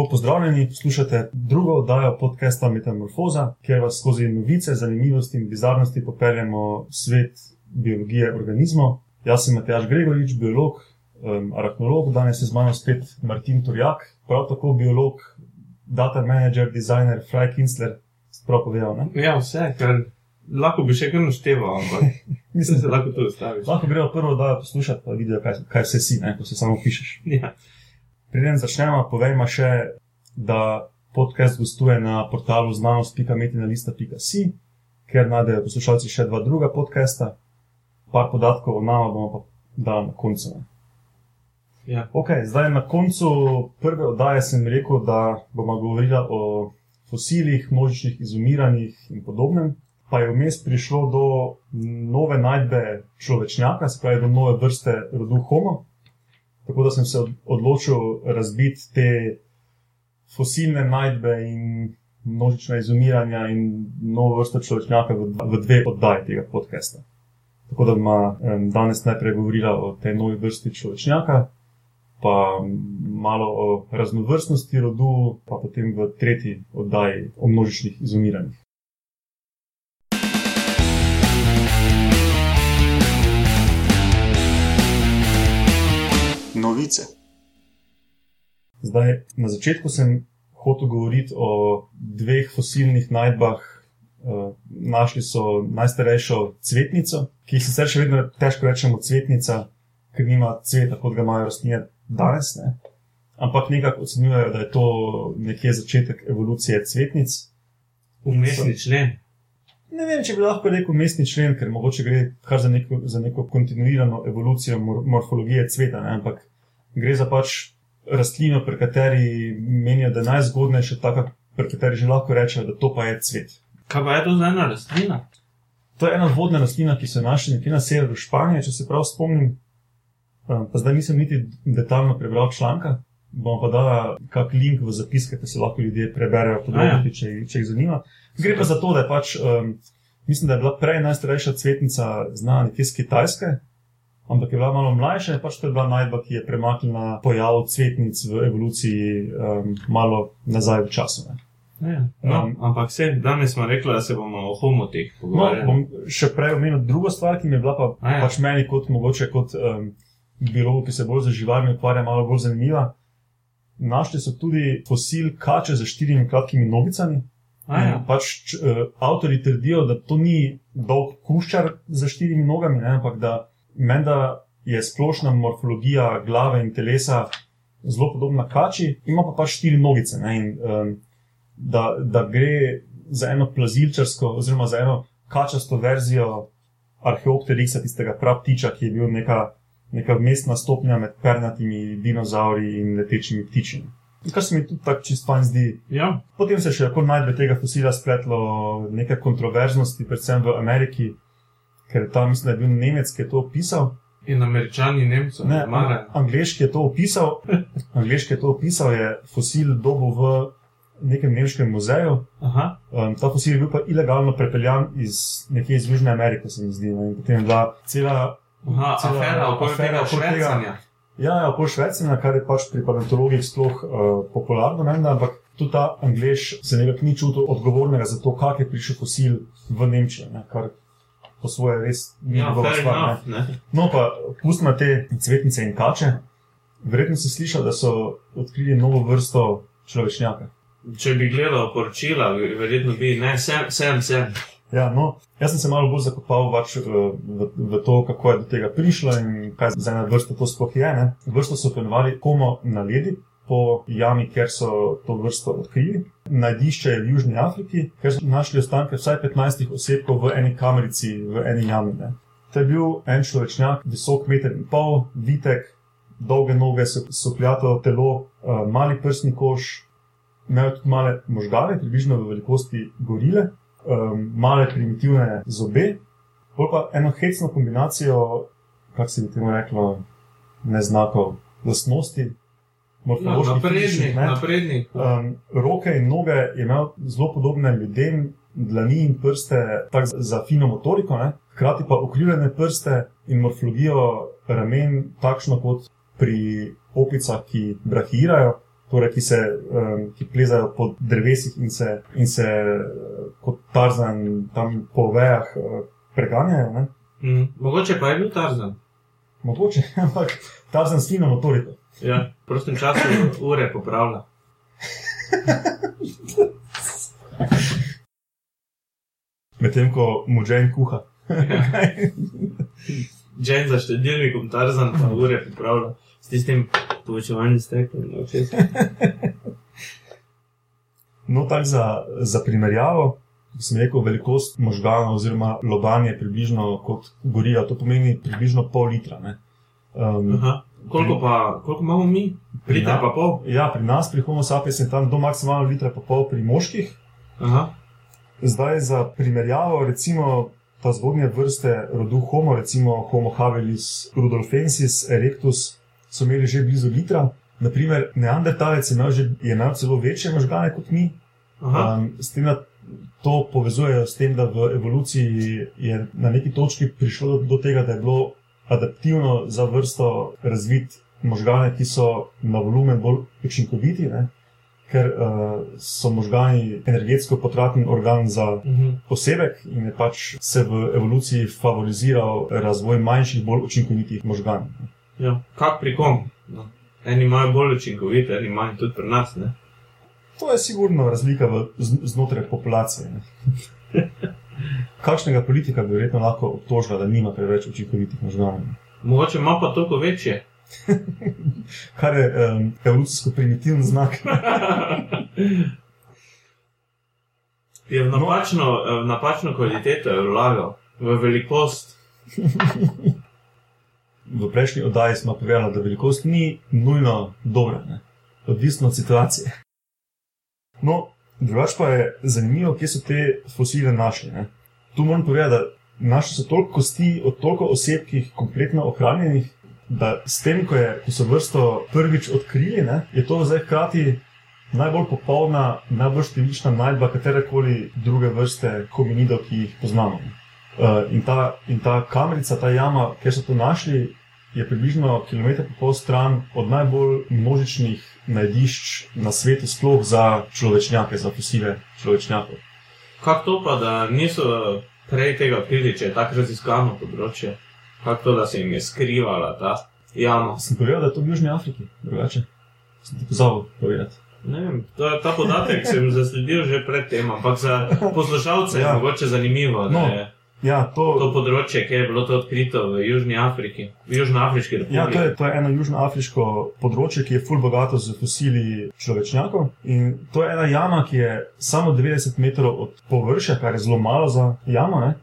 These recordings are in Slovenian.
Lepo pozdravljeni, poslušate drugo oddajo podcasta Metamorfoza, kjer vas skozi novice, zanimivosti in bizarnosti popeljemo v svet biologije organizmov. Jaz sem Matjaš Gregorič, biolog, um, arahnolog, danes je z mano spet Martin Turjak, prav tako biolog, data manager, designer, Fraj Kinsler, sprav povedal. Ne? Ja, vse, kar lahko bi še kar našteval, ampak mislim, da se lahko to ustavi. Lahko grejo prvo oddajo poslušati, pa vidijo, kaj, kaj se si, ne, ko se samo pišeš. Ja. Preden začnemo, povejmo še, da podcast gostuje na portalu znanost.metina.si, kjer najdejo poslušalci še dva druga podcasta. Par podatkov o nama bomo pa dali na koncu. Ja. Okay, zdaj na koncu prve oddaje sem rekel, da bomo govorili o fosilih, množičnih izumiranjih in podobnem. Pa je vmes prišlo do nove najdbe človečnjaka, se pravi do nove vrste rodu Homo. Tako da sem se od- odločil razbiti te fosilne najdbe in množična izumiranja in novo vrsto človečnjaka v, v dve oddaji tega podcasta. Tako da bomo em, danes najprej govorila o tej novi vrsti človečnjaka, pa malo o raznovrstnosti rodu, pa potem v tretji oddaji o množičnih izumiranjih. Novice. Zdaj, na začetku sem hotel govoriti o dveh fosilnih najdbah. Uh, našli so najstarejšo cvetnico, ki jih sicer še vedno težko rečemo cvetnica, ker nima cveta, kot ga imajo rastline danes. Ne? Ampak nekako ocenjujejo, da je to nekje začetek evolucije cvetnic. Umestni člen. Ne vem, če bi lahko rekel mestni člen, ker mogoče gre kar za neko, za neko kontinuirano evolucijo mor morfologije cveta, ne? ampak gre za pač rastlino, pri kateri menijo, da je najzgodnejša, taka, pri kateri že lahko rečejo, da to pa je cvet. Kaj pa je to za ena rastlina? To je ena vodna rastlina, ki so jo našli nekje na severu Španije, če se prav spomnim. Um, Pa zdaj nisem niti detaljno prebral članka, bom pa dala kak link v zapiske, da se lahko ljudje preberejo podrobnosti, če, če jih zanima. Gre pa za to, da je pač, um, mislim, da je bila prej najstarejša cvetnica znana nekje iz Kitajske, ampak je bila malo mlajša, pač to je bila najdba, ki je premaknila pojav cvetnic v evoluciji um, malo nazaj v času. Ne. Ja. No, Um, ampak vse, danes smo rekli, da se bomo o homoteh No, pogovarjali. bom še prej omenil drugo stvar, ki mi je bila pa, A ja. pač meni kot mogoče kot um, biologu, ki se bolj za živalmi ukvarja, malo bolj zanimiva. Našli so tudi fosil kače z štirimi kratkimi nogicami. A ja. Pač uh, avtori trdijo, da to ni dolg kuščar z štirimi nogami, ne, ampak da menda je splošna morfologija glave in telesa zelo podobna kači, ima pa pač štiri nogice. Ne, in, um, da, da gre za eno plazilčarsko, oziroma za eno kačasto verzijo Arheopterixa, tistega prav ptiča, ki je bil neka, neka mestna stopnja med pernatimi dinozauri in letečimi ptičimi. Kar se mi tudi tako čist fajn zdi, ja. Potem se je še lahko najdbe tega fosila spletlo nekaj kontroverznosti, predvsem v Ameriki, ker tam mislim, da je bil Nemec, ki je to opisal. In američani, nemci, Ne, marajo. angliški je to opisal, angliški je to opisal, je fosil dobil v nekem nemškem muzeju. Aha. Um, ta fosil je bil pa ilegalno prepeljan iz nekje iz Južne Amerike, se mi zdi. Ne? In potem je bila cela, Aha, Cela afera okoli tega švecanja. ja, ja, okoli Švecina, kar je pač pri paleontologih sploh uh, popularno, ne, ampak tudi ta Anglež se nekako ni čutil odgovornega za to, kak je prišel fosil v Nemčijo, ne, kar po svoje res ni Ja, njegova stvar. ne. enough, ne. No, pa pustimo te cvetnice in kače. Verjetno si slišal, da so odkrili novo vrsto človečnjaka. Če bi gledal poročila, verjetno bi, ne, sem, sem, sem. Ja, no, jaz sem se malo bolj zakopal pač v, v, v to, kako je do tega prišlo in kaj za ena vrsta to sploh je. Ne. Vrsto so imenovali Homo naledi po jami, kjer so to vrsto odkrili. Najdišče je v Južni Afriki, kjer so našli ostanke vsaj 15 osebkov v eni kamerici, v eni jami. Ne. To je bil en človečnjak, visok meter in pol, vitek, dolge noge, sopljato telo, uh, mali prsni koš, imel je tudi male možgane, približno v velikosti gorile, um, male primitivne zobe, pa eno hecno kombinacijo, kako se bi temu reklo, neznakov, lastnosti, Morfoloških, naprednik, fizičnih, ne. naprednik. Um, roke in noge je imel zelo podobne ljudem, dlani in prste, tako za- fino motoriko, ne? hkrati pa ukrivljene prste in morfologijo ramen, takšno kot pri opicah, ki brahirajo, torej, ki se um, ki plezajo po drevesih in se, in se uh, kot tarzan tam po vejah uh, preganjajo. Ne? Mm. Mogoče pa je bil Tarzan. Mogoče, ampak tarzan s fino motoriko. Ja, prostem času ure popravlja. Medtem ko mu Jane kuha. Jane za štedilnikom Tarzan pa ure popravlja s tistim povečevanjem stekom. No. No, tako za, za primerjavo, sem rekel, velikost možgana oziroma loban je približno kot gorila, to pomeni približno pol litra. ne. Um, Aha. Koliko pa, koliko imamo mi? Liter pa pol? ja, pri nas, pri Homo sapiens, je tam do maksimalno litra pa pol pri moških. Aha. Zdaj za primerjavo, recimo ta zgodnje vrste rodu Homo, recimo Homo habilis rudolfensis erectus, so imeli že blizu litra. Naprimer, neandertalec je imel, že, je imel celo večje možgane kot mi. Aha. Um, s tem, da to povezujejo s tem, da v evoluciji je na neki točki prišlo do, do tega, da je bilo adaptivno za vrsto razviti možgane, ki so na volumen bolj učinkoviti, ne? ker uh, so možgani energetsko potraten organ za Mhm. posebek in je pač se v evoluciji favoriziral razvoj manjših, bolj učinkovitih možganov. Ja. Kak pri kom? No. Eni imajo bolj učinkovite, eni manj tudi pri nas. Ne? To je sigurno razlika v, znotraj populacije. Ne? Kakšnega politika bi verjetno lahko obtožila, da nima preveč učinkovitih možganov? Mogoče ima pa toliko večje. Kar je um, evolucijsko primitiven znak. Je v napačno, v napačno kvaliteto vlagal, v velikost. V prejšnji oddaji smo povedali, da velikost ni nujno dobra, ne? odvisno od situacije. No, drugače pa je zanimivo, kje so te fosile našli. Ne? Tu moram povedati, da našli so toliko kosti od toliko oseb, ki jih kompletno ohranjenih, da s tem, ko, je, ko so vrsto prvič odkrili, ne, je to zdaj hkrati najbolj popolna, najbolj številčna najdba katerekoli druge vrste hominidov, ki jih poznamo. Uh, in, ta, in ta kamerica, ta jama, kjer so to našli, je približno kilometr in pol stran od najbolj množičnih najdišč na svetu, sploh za človečnjake, za fosile človečnjakov. Kako to pa, da niso prej tega odkrili, če je tako raziskano področje? Kako to, da se jim je skrivala ta jama? Sem povedal, da je to v Južni Afriki, drugače. Sem ti pozabil povedati. Ne vem, to, ta podatek sem zasledil že pred tem, ampak za poslušalce Ja. je mogoče zanimivo, No, Ja, to, to področje, ki je bilo to odkrito v Južni Afriki, v Južnoafriški republiki. Ja, to je, to je eno južnoafriško področje, ki je fulj bogato z fosili človečnjakov. In to je ena jama, ki je samo 90 metrov od površja, kar je zelo malo za jamo. ne.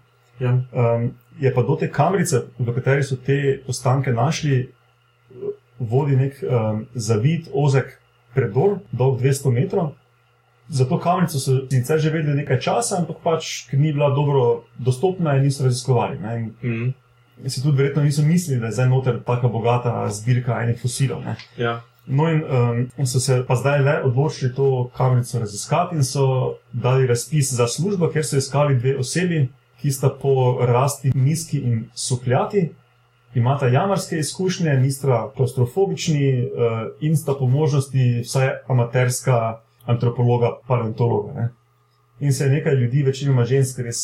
Ja. Um, je pa do te kamrice, v kateri so te ostanke našli, vodi nek um, zavit, ozek predor, dolg 200 metrov. Za to kamrico so sicer že vedeli nekaj časa, ampak pač, ker ni bila dobro dostopna in niso raziskovali. Ne. In Mm, si tudi verjetno niso mislili, da je zdaj noter tako bogata zbirka enih fosilov. Ne? ja. No, in um, so se pa zdaj le odločili to kamerico raziskati in so dali razpis za službo, ker so iskali dve osebi, ki sta po rasti nizki in sukljati, imata jamarske izkušnje, nista klaustrofobični uh, in sta po možnosti vsaj amaterska antropologa, paleontologa. Ne? In se je nekaj ljudi, večinoma žensk, res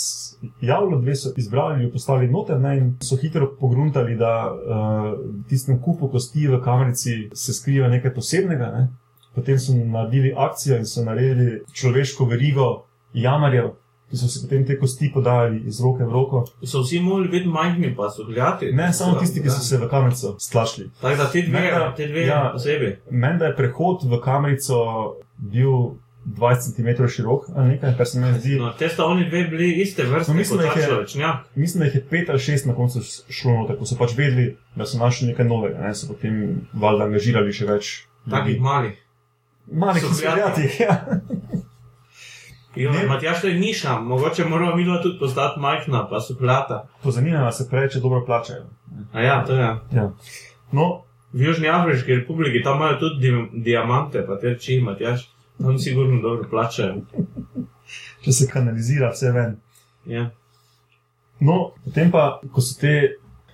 javilo, dve so izbrali jo postavili noter, ne, in so hitro pogruntali, da uh, v tistem kupu kosti v kamerici se skriva nekaj posebnega. Ne. Potem so naredili akcijo in so naredili človeško verigo jamarjev, ki so se potem te kosti podajali iz roke v roko. So vsi mogli biti majhni, pa so gledati. Ne samo tisti, ki so se v kamerico stlačili. Tako da te dve, Menda- te dve ja. osebi. Menda je prehod v kamerico bil 20 cm širok ali nekaj, kar se mi zdi. No, te sta oni dve bili iste vrste, No, no, mislim, kot da je- človečnjak. Mislim, da jih je pet ali šest na koncu šlo noter, ko so pač vedeli, da so našli nekaj novega, ne, so potem valjda angažirali še več. Takih malih. Malih So izgledati, ja. Matjaš, to je niša, mogoče moramo mi tudi postati majhna, pa so plata. To zanima, se prej, če dobro plačajo. A ja, to je. Ja. No, V Južni Afriški republiki tam imajo tudi di diamante, pa te reči, Matjaš, tam sigurno dobro plačajo. če se kanalizira vse ven. Ja. No, potem pa, ko so te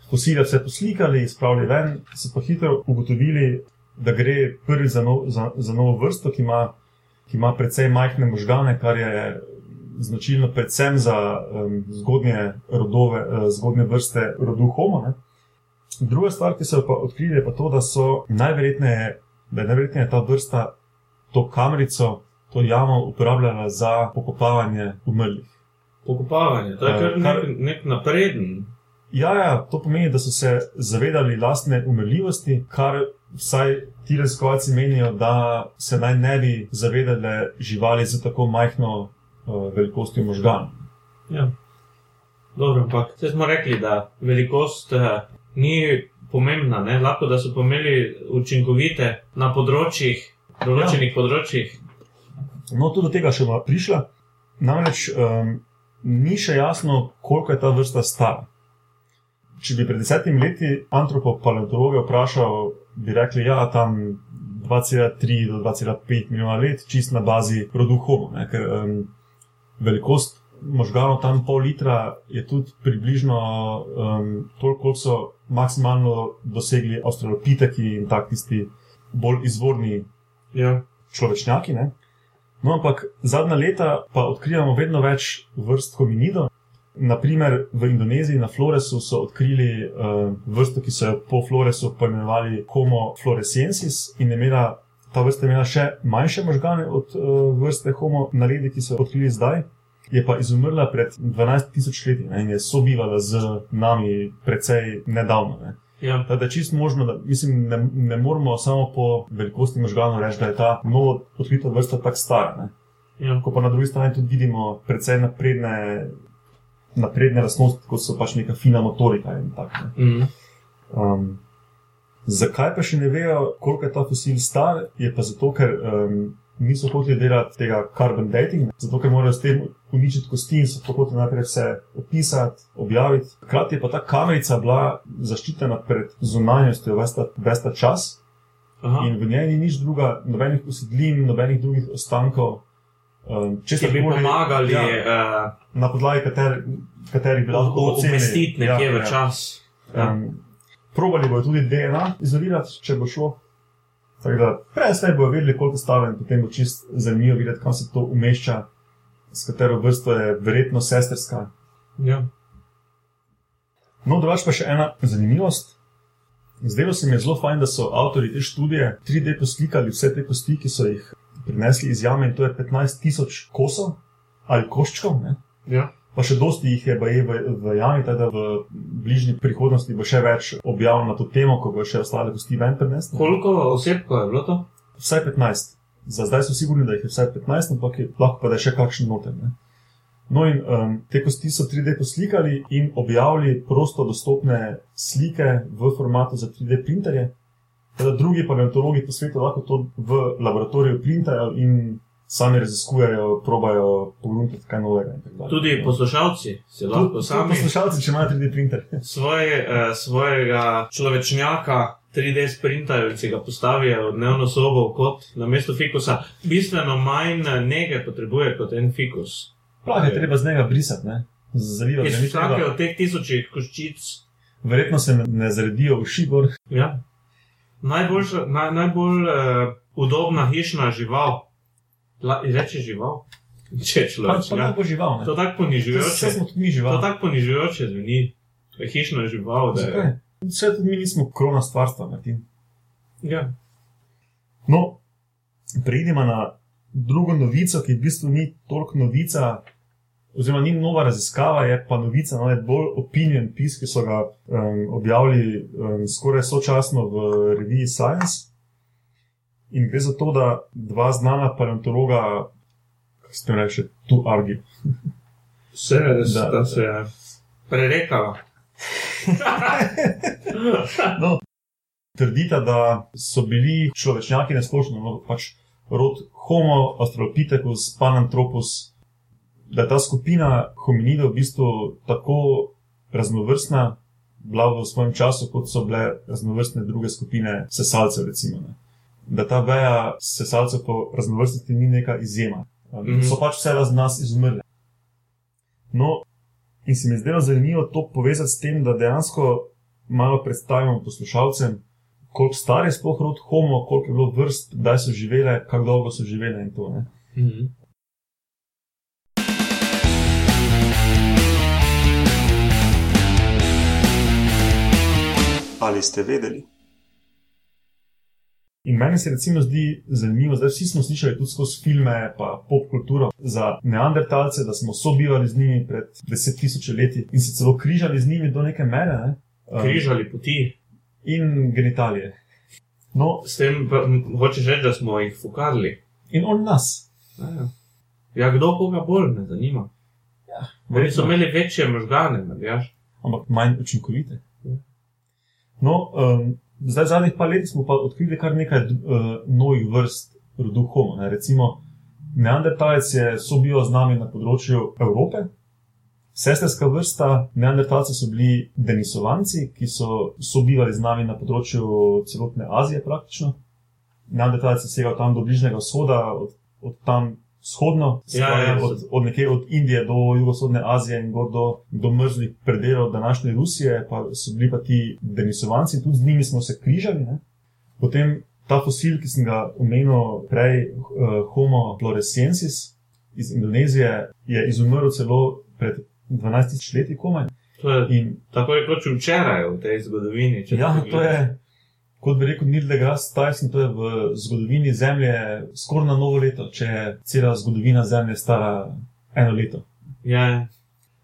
fosile vse poslikali, spravili ven, so pa hitro ugotovili, da gre prvi za, nov, za, za novo vrsto, ki ima, ki ima precej majhne možgane, kar je značilno predvsem za um, zgodnje, rodove, uh, zgodnje vrste rodu Homo. Ne. Druga stvar, ki so jo pa odkrili, je pa to, da, najverjetneje, da je najverjetneje ta vrsta to kamerico, to jamo uporabljala za pokopavanje umrlih. Pokopavanje, to je Eh, kar kar- nek, nek napreden. Ja, ja, to pomeni, da so se zavedali lastne umrljivosti, kar vsaj ti raziskovalci menijo, da se naj ne bi zavedale živali z tako majhno uh, velikostjo možganov. Ja. Dobro, ampak zdaj smo rekli, da velikost eh, ni pomembna, ne? lahko da so pomeli učinkovite na področjih, določenih ja. področjih. No, tudi do tega še bomo prišla. Namreč um, ni še jasno, koliko je ta vrsta stara. Če bi pred desetimi leti antropopaleontologe vprašal, bi rekli, ja, tam 2,3 do 2,5 milijona let, čist na bazi rodu Homo. Ne, ker um, velikost možganov tam pol litra je tudi približno um, toliko, kot so maksimalno dosegli avstralopiteki in tak tisti bolj izvorni Ja. človečnjaki. Ne? No, ampak zadnja leta pa odkrivamo vedno več vrst hominidov. Naprimer, v Indoneziji na Floresu so odkrili uh, vrsto, ki so jo po Floresu poimenovali Homo floresiensis in imela, ta vrsta imela še manjše možgane od uh, vrste Homo naledi, ki so jo odkrili zdaj. Je pa izumrla pred 12 tisoč leti ne, in je sobivala z nami precej nedavno. Ne. Ja. Da je čisto možno, da mislim, ne, ne moramo samo po velikosti možganov reči, da je ta novo odkrita vrsta tako stara. Ne. Ja. Ko pa na drugi strani tudi vidimo precej napredne, napredne lastnosti, kot so pač neka fina motorika in tako. ne. Mm. Um, zakaj pa še ne vejo, koliko je ta fosil star, je pa zato, ker um, niso hoteli delati tega carbon dating, zato ker morajo s tem uničiti kosti in so hoteli najprej vse opisati, objaviti. Hkrati je pa ta kamerica bila zaščitena pred zunanjostjo ves ta- ves ta čas. Aha. In v njej ni nič druga, nobenih usedlin, nobenih drugih ostankov. Um, Ki bi pomagali ja, ja. na podlagi kater, katerih bi lahko uh, ocenili. umestiti nekje Ja, v ja. čas. Ja. Um, probali bodo tudi DNA izolirati, če bo šlo. Tako da prej zdaj bodo vedeli, koliko stane in potem bo čist zanimivo videti, kam se to umešča, s katero vrsto je verjetno sestrska. Ja. No, drugač pa še ena zanimivost. Zdelo se mi je zelo fajn, da so avtori te študije 3D poslikali vse te kosti, ki so jih prinesli iz jame in to je 15 tisoč kosov ali koščkov. Ne? Ja. Pa še dosti jih je baje v, v jami, tako da v bližnji prihodnosti bo še več objav na to temo, ko bo še ostale kosti ven prenesti. Koliko osebkov je bilo to? Vsaj 15. Za zdaj so sigurni, da jih je vsaj 15, ampak je, lahko pa da je še kakšen noter. Ne? No, in um, te kosti so 3D poslikali in objavili prosto dostopne slike v formatu za 3D printerje. Teda drugi paleontologi po svetu lahko to v laboratoriju printajo in sami raziskujejo, probajo pogruntati kaj novega. Tudi poslušalci si Tudi- lahko tudi sami poslušalci, če imajo 3D printer. svoj, eh, svojega človečnjaka 3D sprintajo in si ga postavijo v dnevno sobo kot na mesto fikusa. Bistveno manj eh, nege potrebuje kot en fikus. Plah je treba z njega brisati, ne? Iz ga ni vsake treba. od teh tisočih koščic. Verjetno se ne, ne zaredijo v šibor. Ja. Najboljša, naj, najbolj uh, udobna hišna žival. La, reče žival? Če Pa, človek. pa Ja. lahko žival, ne? To tako ponižujoče. To žival. tako ponižujoče zveni. To je Hišna žival. Je? Vse tudi mi nismo krona stvarstva, Martin. ja. No, preidemo na drugo novico, ki v bistvu ni toliko novica, oziroma ni nova raziskava, je pa novica, no, je bolj opinion pis, ki so ga um, objavili um, skoraj sočasno v reviji Science. In gre za to, da dva znana paleontologa, kako se jim reče, tu argi, Vse, da, Da. da se je prerekala. no, trdita, da so bili človečnjaki nasplošno, no, pač rod Homo, Australopithecus, Pananthropus, da ta skupina hominidov v bistvu tako raznovrstna, bila v svojem času, kot so bile raznovrstne druge skupine sesalcev. Recimo, ne. da ta veja sesalcev po raznovrstnosti ni neka izjema. Um, Mhm. So pač vse raz nas izumrle. No, in se mi je zdelo zanimivo to povezati s tem, da dejansko malo predstavimo poslušalcem, koliko star je sploh rod homo, koliko je bilo vrst, kdaj so živele, kako dolgo so živele in to. Ne? Mhm. Ali ste vedeli? In meni se recimo zdi zanimivo, da vsi smo slišali tudi skozi filme, pa pop kulturo za neandertalce, da smo sobivali z njimi pred deset tisoč leti in se celo križali z njimi do neke mere. Ne? Um, Križali poti. In genitalije. No, S tem hočeš reči, da smo jih fukadili. in on nas. Ja, ja kdo koga bolj me zanima. Oni so imeli večje možgane, ne veš? ampak manj učinkovite. No, um, zdaj, zadnjih par let smo pa odkrili kar nekaj uh, novih vrst rodu Homo. Ne. Recimo, Neandertalec je sobival z nami na področju Evrope, sestrska vrsta Neandertalcev so bili Denisovanci, ki so sobivali z nami na področju celotne Azije praktično. Neandertalec je segal tam do Bližnjega vzhoda, od, od tam vzhodno, Ja, pravi, ja, od, od nekje od Indije do jugovzhodne Azije in gor do, do mrzlih predelov današnje Rusije, pa so bili pa ti Denisovanci, tudi z njimi smo se križali. Ne? Potem ta fosil, ki sem ga omenil prej, uh, Homo floresiensis iz Indonezije, je izumrl celo pred 12 leti komaj. To je In tako rekoč včeraj v tej zgodovini. ja, to je, kot bi rekel Neil deGrasse Tyson, to je v zgodovini Zemlje skoraj na novo leto, če je cela zgodovina Zemlje stara eno leto. Ja,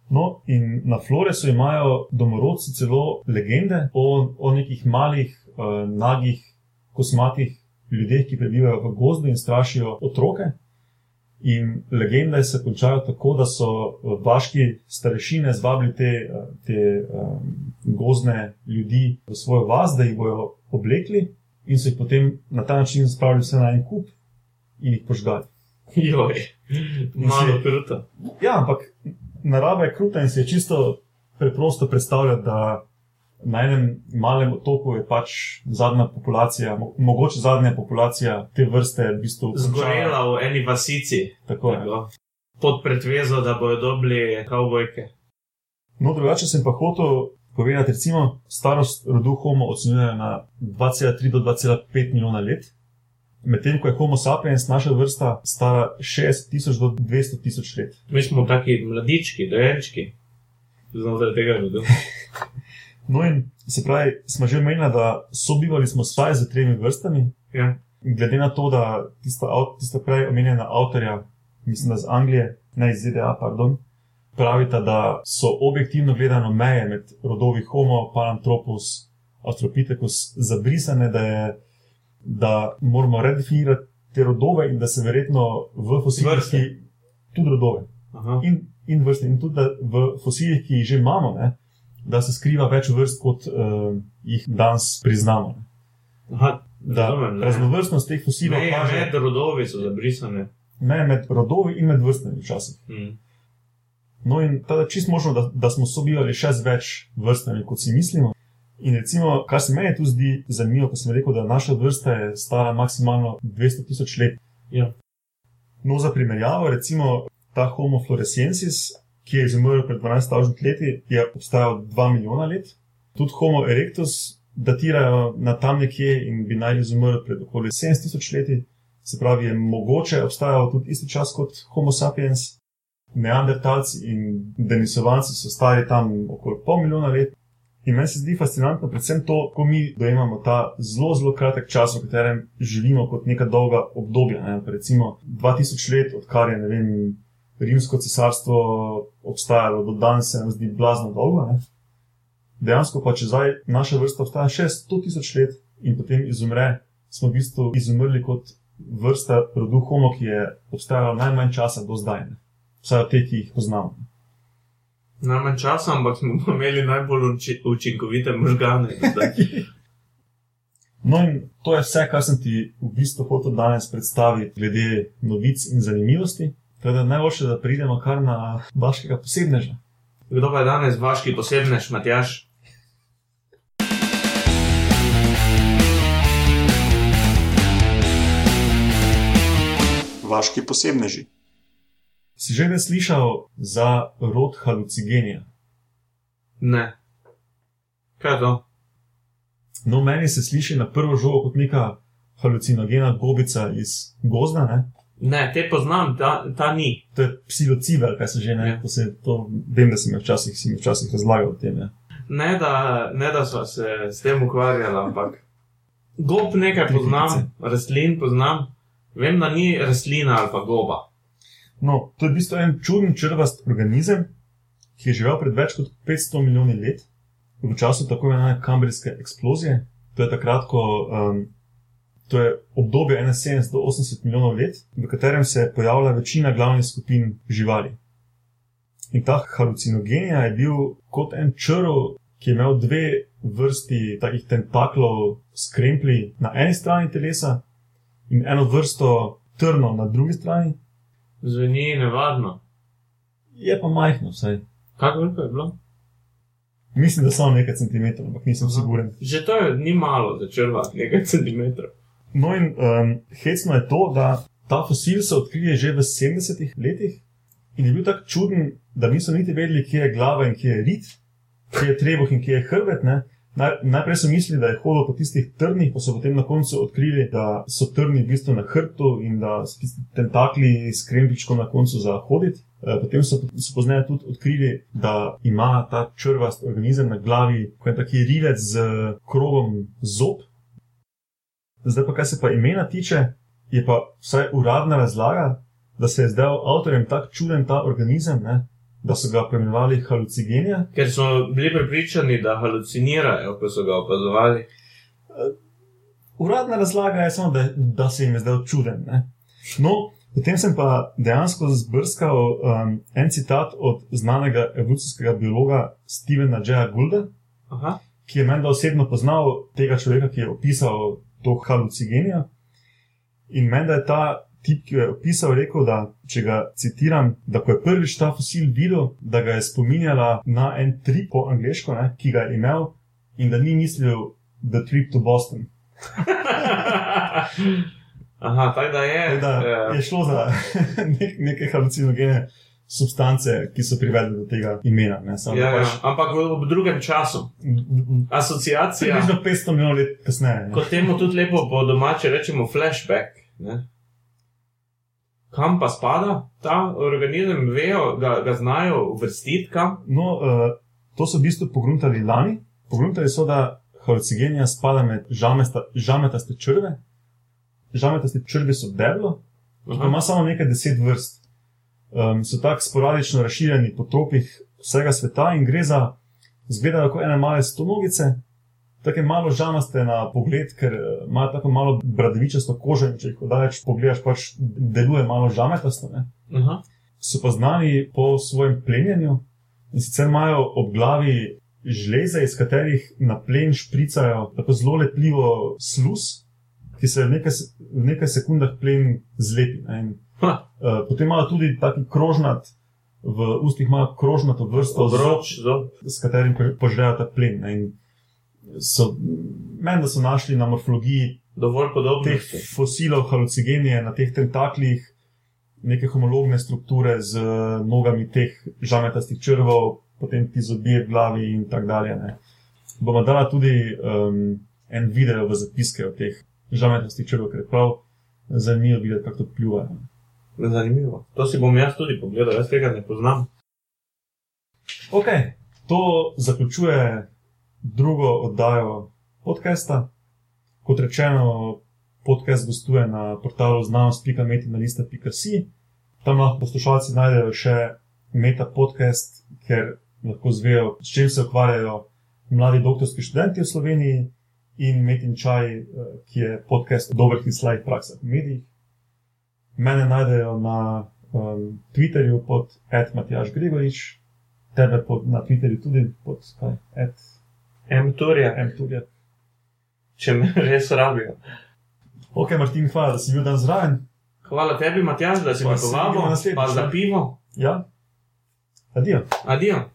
No, in na Floresu imajo domorodci celo legende o, o nekih malih, uh, nagih, kosmatih ljudeh, ki prebivajo v gozdu in strašijo otroke. In legende se končajo tako, da so eh, vaški starešine zvabili te, eh, te um, gozdne ljudi v svojo vas, da jih bodo oblekli in so jih potem na ta način spravili vse na en kup in jih požgali. joj, malo kruto. Ja, ampak narava je kruta in se je čisto preprosto predstavljati, da na enem malem otoku je pač zadnja populacija, mo mogoče zadnja populacija te vrste v bistvu. Zgorela v eni vasici. Tako je. Tako. Pod pretvezo, da bodo dobili kavbojke. No, drugače sem pa hotel povedati, recimo, starost rodu Homo ocenjujejo na 2,3 do 2,5 milijona let. Medtem ko je Homo sapiens, naša vrsta, stara 60 tisoč do 200 tisoč let. Mi smo taki mladički, dojenčki. Znotraj tega rodu. No, in se pravi, smo že omenili, da sobivali smo vsaj z tremi vrstami, Ja. glede na to, da tista, tista prej omenjena avtorja, mislim, da iz Anglije, ne iz ZDA, pardon, pravita, da so objektivno gledano meje med rodovi Homo, Paranthropus, Australopithecus zabrisane, da, je, da moramo redefinirati te rodove in da se verjetno v fosilih, tudi rodove Aha. in, in vrste, in tudi v fosilih, ki jih že imamo, ne, da se skriva več vrst, kot uh, jih danes priznamo. Ne. Aha, Da razumem. ne. raznovrstnost teh fosilov Meje kaže med rodovi so zabrisane. meje med rodovi in med vrstami včasih. Hmm. No, in tada čist možno, da, da smo sobivali še z več vrstami, kot si mislimo. In recimo, kar se meni tu zdi zanimivo, ko sem rekel, da naša vrsta je stara maksimalno 200 tisoč let. Ja. No, za primerjavo, recimo ta Homo floresiensis, ki je izumrl pred 12.000 leti, je obstajal 2 milijona let. Tudi Homo erectus datirajo na tam nekje in bi naj izumrl pred okoli 70 tisoč leti. Se pravi, je mogoče obstajal tudi isti čas kot Homo sapiens. Neandertalci in Denisovanci so stari tam okoli pol milijona let. In meni se zdi fascinantno, predvsem to, ko mi dojemamo ta zelo, zelo kratek čas, v katerem živimo kot neka dolga obdobja. Ne? Recimo 2000 let, odkar je vem, rimsko cesarstvo obstajalo, do danes se nam zdi blazno dolgo. Ne? Dejansko pa, če zdaj naša vrsta obstaja še 100 tisoč let in potem izumre, smo v bistvu izumrli kot vrsta rodu Homo, ki je obstajala najmanj časa do zdaj. Ne? Vsaj teh, ki jih poznamo. Najmanj časa, ampak smo imeli najbolj uči, učinkovite možgane. No, in to je vse, kar sem ti v bistvu hotel danes predstaviti, glede novic in zanimivosti. Teda najboljše, da pridemo kar na vašega posebneža. Kdo pa je danes vaški posebnež, Matjaš? Vaški posebneži. Si že kdaj slišal za rod halucigenija? Ne. Kaj je to? No, meni se sliši na prvo žogo kot neka halucinogena gobica iz gozda, ne? Ne, te poznam, ta, ta ni. To je psilocivel, kaj se že ne. Ja. To se, to, vem, da si mi včasih, si mi včasih razlagal o tem. Ja. Ne, da, ne, da smo se s tem ukvarjali, ampak. Gob nekaj poznam, rastlin poznam. Vem, da ni rastlina ali pa goba. No, to je v bistvu en čuden črvast organizem, ki je živel pred več kot 500 milijoni let, v času tako imenovane kambrijske eksplozije. To je takrat, ko um, to je obdobje 71-80 milijonov let, v katerem se je pojavila večina glavnih skupin živali. In ta halucinogenija je bil kot en črv, ki je imel dve vrsti takih tentaklov s krempli na eni strani telesa in eno vrsto trno na drugi strani. Zveni nevarno. Je pa majhno, vsaj. Kako veliko je bilo? Mislim, da samo nekaj centimetrov, ampak nisem Aha. siguren. Že to je ni malo za črva, nekaj centimetrov. No, in um, hecno je to, da ta fosil so odkrili že v 70-ih letih in je bil tako čuden, da niso niti vedeli, kje je glava in kje je rit, kje je trebuh in kje je hrbet. Ne? Naj, najprej so mislili, da je hodil po tistih trnih, pa so potem na koncu odkrili, da so trni v bistvu na hrbtu in da so tisti tentakli s krempičkom na koncu za hoditi. Eh, Potem so, so pozneje tudi odkrili, da ima ta črvast organizem na glavi kot en taki rilec z krogom zob. Zdaj pa, kar se pa imena tiče, je pa vsaj uradna razlaga, da se je zdaj avtorjem tako čuden ta organizem, ne, da so ga preimenovali halucigenija. Ker so bili prepričani, da halucinirajo, ko so ga opazovali. Uradna razlaga je samo, da, da se jim je zdaj čuden. Ne. No, potem sem pa dejansko zbrskal um, en citat od znanega evolucijskega biologa Stevena J. Goulda, Aha. ki je menda osebno poznal tega človeka, ki je opisal to halucigenijo. In menda je ta tip, ki jo je opisal, rekel, da če ga citiram, da ko je prvič ta fosil videl, da ga je spominjala na en trip po angliško, ne, ki ga je imel in da ni mislil The Trip to Boston. Aha, tako da je. Tako Da eh, je šlo za nek, neke halucinogene substance, ki so privedle do tega imena. Ne, samo Ja, ja, pač, ampak v, v drugem času. Asociacija, Približno 500 milijonov let kasneje. ne. kot temu tudi lepo po domače rečemo, flashback. Ne? Kam pa spada ta organizem, vejo, ga, ga znajo uvrstiti kam? No, uh, to so v bistvu pogruntali lani. Pogruntali so, da halucigenija spada med žamesta, žametaste črve. Žametaste črve so deblo, ki pa ima samo nekaj deset vrst. Um, so tako sporadično razširjeni po tropih vsega sveta in gre za, zgledajo kot ene male stonogice, tako je malo žamaste na pogled, ker eh, imajo tako malo bradavičasto kožo in če jih oddaleč pogledaš, pač deluje malo žametasto. Ne? Aha. so pa znani po svojem plenjenju in sicer imajo ob glavi žleze, iz katerih na plen špricajo tako zelo lepljivo sluz, ki se v nekaj, v nekaj sekundah plen zlepi. ne. In, uh, potem imajo tudi taki krožnat, v ustih imajo krožnato vrsto Obroč, zob. s katerim po- požrejo ta plen. ne. So, meni, da so našli na morfologiji dovolj podobnosti. fosilov halucigenije na teh tentaklih, neke homologne strukture z nogami teh žametastih črvov, potem ti zobje v glavi in tako dalje. Ne. Bomo dala tudi um, en video v zapiske o teh žametastih črvov, ker je prav zanimivo videti, kako to pljuvajo. Zanimivo. To si bom jaz tudi pogledal, jaz tega ne poznam. Ok, to zaključuje drugo oddajo podcasta. Kot rečeno, podcast gostuje na portalu znanost.metinalista.si. Tam lahko poslušalci najdejo še meta podcast, ker lahko zvejo, s čim se ukvarjajo mladi doktorski študenti v Sloveniji in Metin Čaj, eh, ki je podcast o dobrih in slabih praksah v medijih. Mene najdejo na um, Twitterju pod Matjaš Gregorič, tebe pod, na Twitterju tudi pod kaj, at, M-turja, mturja. če me res rabijo. Ok, Martin, hvala, da si bil dan zraven. Hvala tebi, Matjaž, da si me povabil, pa za pivo. Ja, adijo. Adijo.